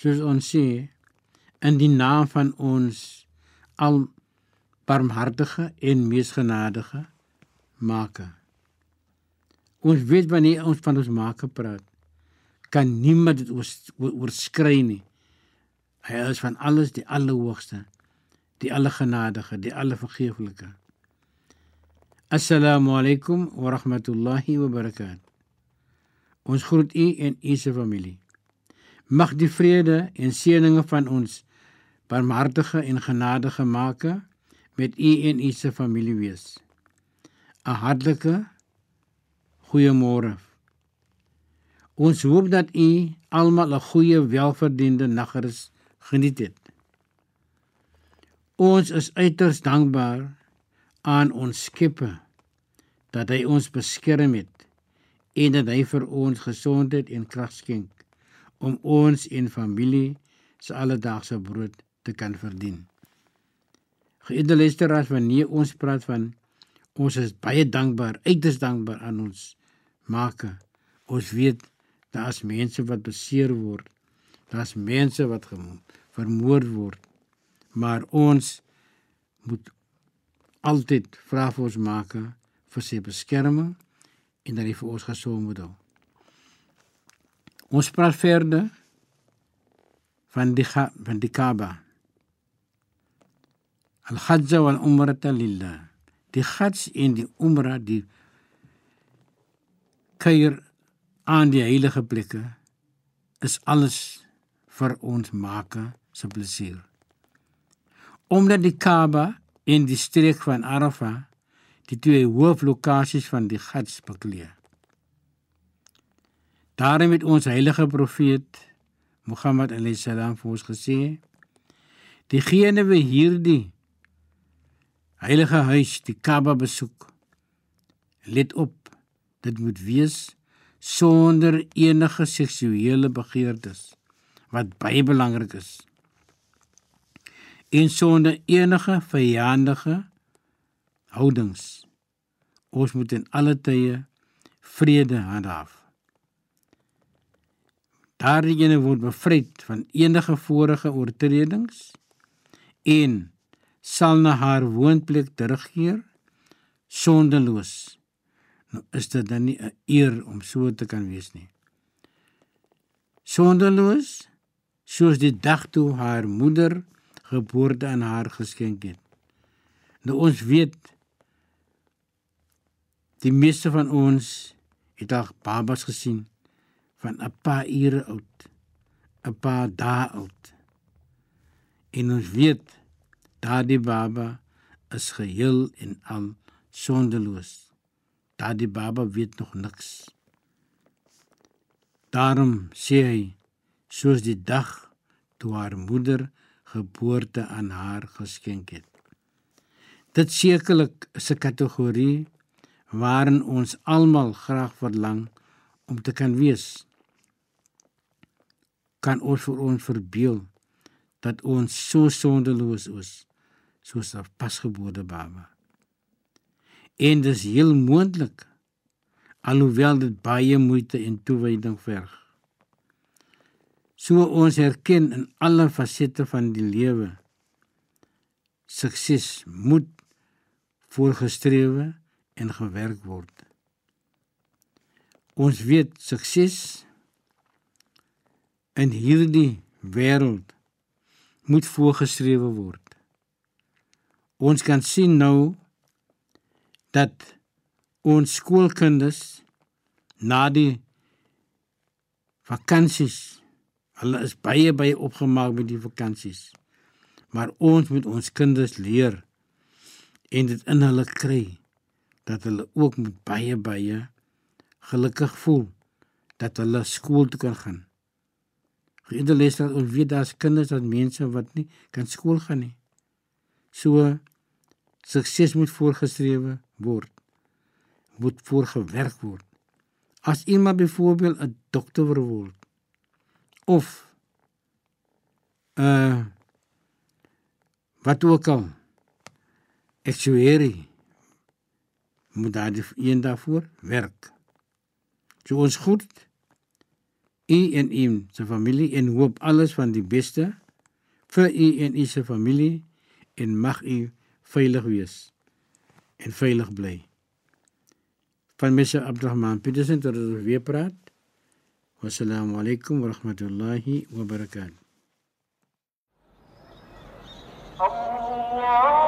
soos ons sê in die naam van ons al barmhartige en meesgenadige Maker. Ons weet wanneer ons van ons Maker praat, kan niemand dit oorskry nie. Hy is van alles die allerhoogste die allergenadige, die allervergeeflike. Assalamu alaykum wa rahmatullahi wa barakatuh. Ons groet u en u se familie. Mag die vrede en seëninge van ons barmhartige en genadige Maker met u en u se familie wees. 'n Hartlike goeiemôre. Ons hoop dat u almal 'n goeie welverdiende nagrus geniet het. Ons is uiters dankbaar aan ons Skepper dat hy ons beskerm het en dat hy vir ons gesondheid en krag skenk om ons en familie se alledaagse brood te kan verdien. Geëerde luisteraars, wanneer ons praat van ons is baie dankbaar, uiters dankbaar aan ons Maker. Ons weet daar's mense wat beseer word. Daar's mense wat vermoor word maar ons moet altyd vra vir ons maak vir sy beskerming en dat hy vir ons gesond moet hou. Ons praat verder van die van die Kaaba. Al-Hajj wal Umrah lillah. Die Hajj en die Umrah die kuier aan die heilige plekke is alles vir ons maak se plesier omdat die Kaaba en die streek van Arafah die twee hooflokasies van die Hajj bekleed. Daarom het ons heilige profeet Mohammed alayhis salam vir ons gesê: Diegene wie hierdie heilige huis, die Kaaba besoek, let op, dit moet wees sonder enige seksuele begeertes wat baie belangrik is en sonder enige vyandige houdings. Ons moet in alle tye vrede handhaaf. Daardie word bevryd van enige vorige oortredings en sal na haar woonplek terugkeer sondeloos. Nou is dit dan nie 'n eer om so te kan wees nie. Sondeloos soos die dag toe haar moeder geboorte aan haar geskenk het. Nou ons weet die meeste van ons het al babas gesien van 'n paar ure oud, 'n paar dae oud. En ons weet daardie baba is geheel en al sondeloos. Daardie baba weet nog niks. Daarom sê hy soos die dag toe haar moeder geboorte aan haar geskenk het. Dit sekerlik is 'n kategorie waarin ons almal graag verlang om te kan wees. Kan ons vir ons verbeel dat ons so sondeloos is soos 'n pasgebore baba. En dit is heel moontlik alhoewel dit baie moeite en toewyding verg so ons erken in alle fasette van die lewe sukses moet voorgestrewe en gewerk word ons weet sukses in hierdie wêreld moet voorgestrewe word ons kan sien nou dat ons skoolkinders na die vakansies Hulle is baie baie opgemaak met die vakansies. Maar ons moet ons kinders leer en dit in hulle kry dat hulle ook met baie baie gelukkig voel dat hulle skool toe kan gaan. Geënte les dat ons weet daar's kinders dat mense wat nie kan skool gaan nie. So sukses moet voorgeskrewe word. Moet voorgewerk word. As iemand byvoorbeeld 'n dokter wil word of uh wat ook al actuary moet daar die een daarvoor werk. So ons goed u en u se familie en hoop alles van die beste vir u en u se familie en mag u veilig wees en veilig bly. Van Mr. Abdurrahman Petersen tot ons weer praat. Wassalamu alaykum wa rahmatullahi wa barakatuh. Allah